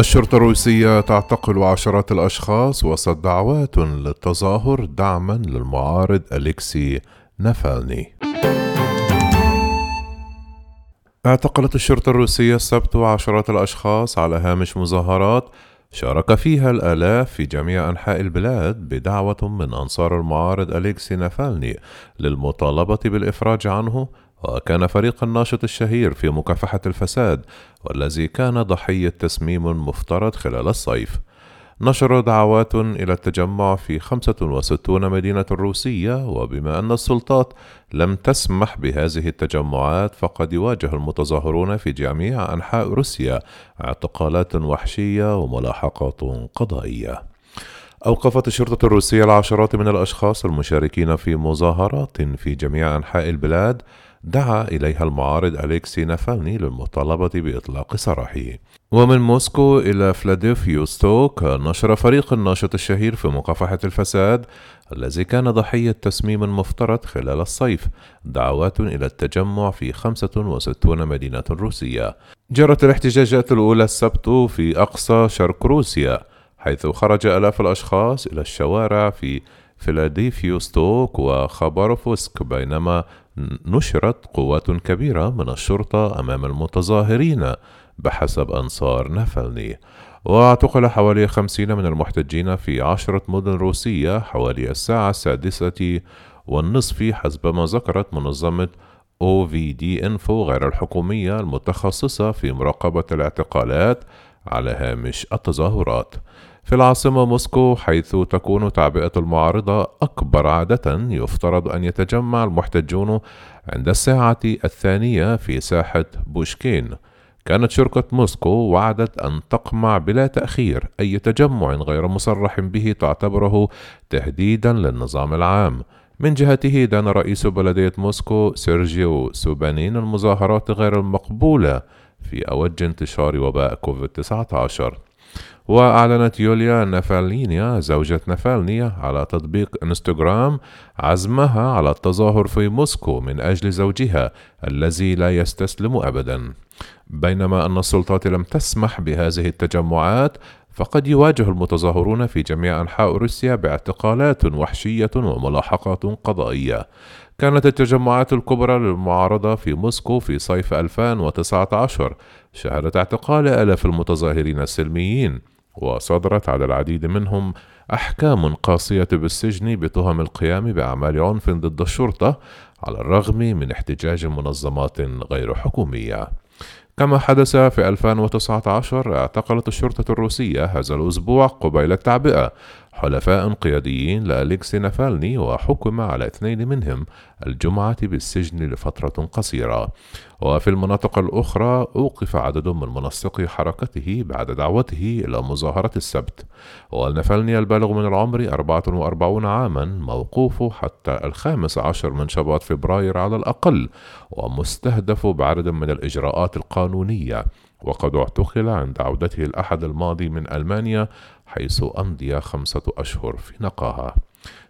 الشرطة الروسية تعتقل عشرات الأشخاص وسط دعوات للتظاهر دعما للمعارض أليكسي نافالني. اعتقلت الشرطة الروسية السبت عشرات الأشخاص على هامش مظاهرات شارك فيها الآلاف في جميع أنحاء البلاد بدعوة من أنصار المعارض أليكسي نافالني للمطالبة بالإفراج عنه وكان فريق الناشط الشهير في مكافحة الفساد والذي كان ضحية تسميم مفترض خلال الصيف. نشر دعوات إلى التجمع في 65 مدينة روسية وبما أن السلطات لم تسمح بهذه التجمعات فقد يواجه المتظاهرون في جميع أنحاء روسيا اعتقالات وحشية وملاحقات قضائية. أوقفت الشرطة الروسية العشرات من الأشخاص المشاركين في مظاهرات في جميع أنحاء البلاد دعا إليها المعارض أليكسي نافالني للمطالبة بإطلاق سراحه. ومن موسكو إلى فلاديفيوستوك نشر فريق الناشط الشهير في مكافحة الفساد الذي كان ضحية تسميم مفترض خلال الصيف. دعوات إلى التجمع في 65 مدينة روسية. جرت الاحتجاجات الأولى السبت في أقصى شرق روسيا حيث خرج آلاف الأشخاص إلى الشوارع في فيلاديفيوستوك وخباروفسك بينما نشرت قوات كبيرة من الشرطة أمام المتظاهرين بحسب أنصار نافلني. واعتقل حوالي خمسين من المحتجين في عشرة مدن روسية حوالي الساعة السادسة والنصف حسب ما ذكرت منظمة OVD إنفو غير الحكومية المتخصصة في مراقبة الاعتقالات على هامش التظاهرات. في العاصمة موسكو حيث تكون تعبئة المعارضة أكبر عادة يفترض أن يتجمع المحتجون عند الساعة الثانية في ساحة بوشكين. كانت شركة موسكو وعدت أن تقمع بلا تأخير أي تجمع غير مصرح به تعتبره تهديدا للنظام العام. من جهته دان رئيس بلدية موسكو سيرجيو سوبانين المظاهرات غير المقبولة. في أوج انتشار وباء كوفيد 19 وأعلنت يوليا نافالينيا زوجة نافالنيا على تطبيق إنستغرام عزمها على التظاهر في موسكو من أجل زوجها الذي لا يستسلم أبدا. بينما أن السلطات لم تسمح بهذه التجمعات فقد يواجه المتظاهرون في جميع أنحاء روسيا باعتقالات وحشية وملاحقات قضائية. كانت التجمعات الكبرى للمعارضة في موسكو في صيف 2019 شهدت اعتقال آلاف المتظاهرين السلميين وصدرت على العديد منهم أحكام قاسية بالسجن بتهم القيام بأعمال عنف ضد الشرطة على الرغم من احتجاج منظمات غير حكومية. كما حدث في 2019 اعتقلت الشرطة الروسية هذا الأسبوع قبيل التعبئة. حلفاء قياديين لأليكسي نافالني وحكم على اثنين منهم الجمعة بالسجن لفترة قصيرة. وفي المناطق الأخرى أوقف عدد من منسقي حركته بعد دعوته إلى مظاهرة السبت. والنفلني البالغ من العمر 44 عاما موقوف حتى الخامس عشر من شباط فبراير على الأقل ومستهدف بعدد من الإجراءات القانونية. وقد اعتقل عند عودته الأحد الماضي من ألمانيا حيث أمضي خمسة أشهر في نقاهة.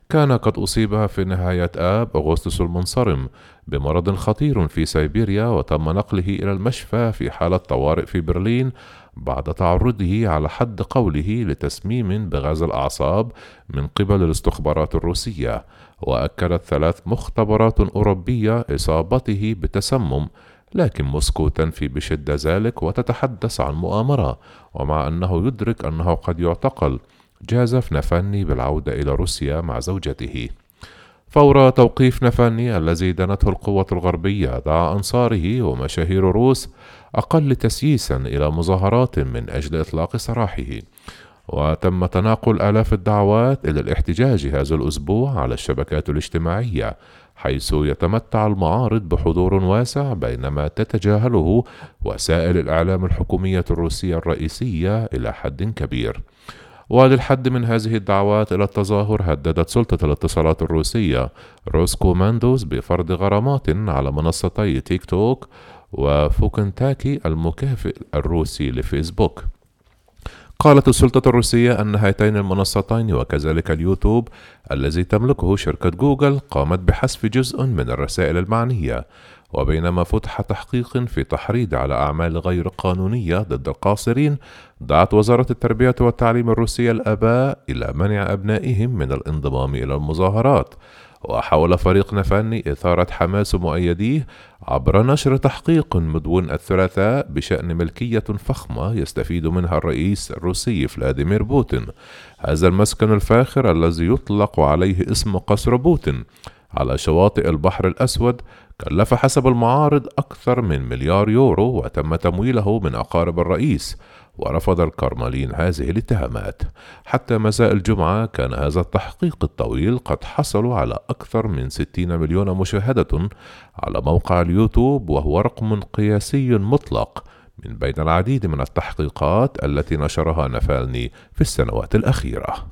كان قد أصيب في نهاية آب أغسطس المنصرم بمرض خطير في سيبيريا وتم نقله إلى المشفى في حالة طوارئ في برلين بعد تعرضه على حد قوله لتسميم بغاز الأعصاب من قبل الاستخبارات الروسية. وأكدت ثلاث مختبرات أوروبية إصابته بتسمم لكن موسكو تنفي بشدة ذلك وتتحدث عن مؤامرة ومع أنه يدرك أنه قد يعتقل جازف نفاني بالعودة إلى روسيا مع زوجته. فور توقيف نفاني الذي دنته القوة الغربية دعا أنصاره ومشاهير روس أقل تسييسا إلى مظاهرات من أجل إطلاق سراحه. وتم تناقل آلاف الدعوات إلى الاحتجاج هذا الأسبوع على الشبكات الاجتماعية حيث يتمتع المعارض بحضور واسع بينما تتجاهله وسائل الإعلام الحكومية الروسية الرئيسية إلى حد كبير. وللحد من هذه الدعوات إلى التظاهر هددت سلطة الاتصالات الروسية روسكومنادزور بفرض غرامات على منصتي تيك توك وفكونتاكتي المكافئ الروسي لفيسبوك. قالت السلطة الروسية أن هاتين المنصتين وكذلك اليوتيوب الذي تملكه شركة جوجل قامت بحذف جزء من الرسائل المعنية وبينما فتح تحقيق في تحريض على أعمال غير قانونية ضد القاصرين دعت وزارة التربية والتعليم الروسية الآباء إلى منع أبنائهم من الانضمام إلى المظاهرات. وحاول فريق نفاني إثارة حماس مؤيديه عبر نشر تحقيق مدون الثلاثاء بشأن ملكية فخمة يستفيد منها الرئيس الروسي فلاديمير بوتين. هذا المسكن الفاخر الذي يطلق عليه اسم قصر بوتين على شواطئ البحر الأسود كلف حسب المعارض أكثر من مليار يورو وتم تمويله من أقارب الرئيس ورفض الكرملين هذه الاتهامات حتى مساء الجمعة كان هذا التحقيق الطويل قد حصلوا على أكثر من 60 مليون مشاهدة على موقع اليوتيوب وهو رقم قياسي مطلق من بين العديد من التحقيقات التي نشرها نفالني في السنوات الأخيرة.